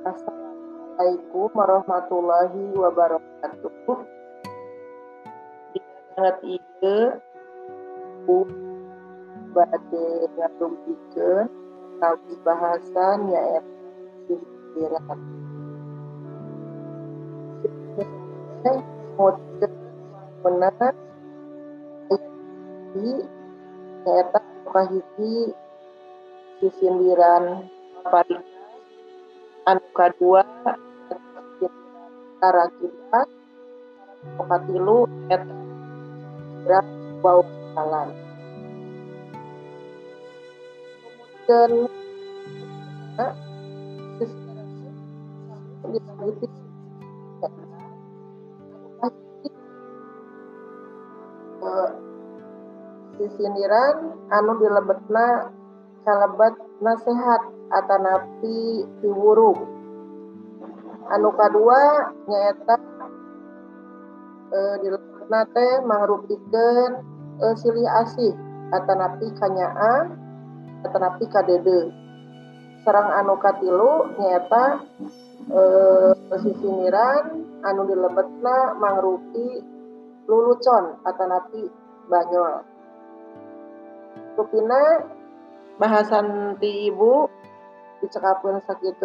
Assalamualaikum warahmatullahi wabarakatuh. Sangat ide bu bade ngadumikeun kawis bahasan nyaeta sisiran. Model benar di nyaeta kahiji sisindiran paling anu kadua cara kita katilu eta berat bau jalan kemudian sisindiran anu dilebetna kalebat nasehat atanapi diwuru anu kadua nyaeta e, dilebetna teh mangrupikeun e, silih asih. Atanapi kanyaan atanapi kadede. Sarang anu katilu nyaeta e, sisiniran anu dilebetna mangrupi lulucon. Atanapi banyol. Rupina bahasan di ibu dicekapkan sakitu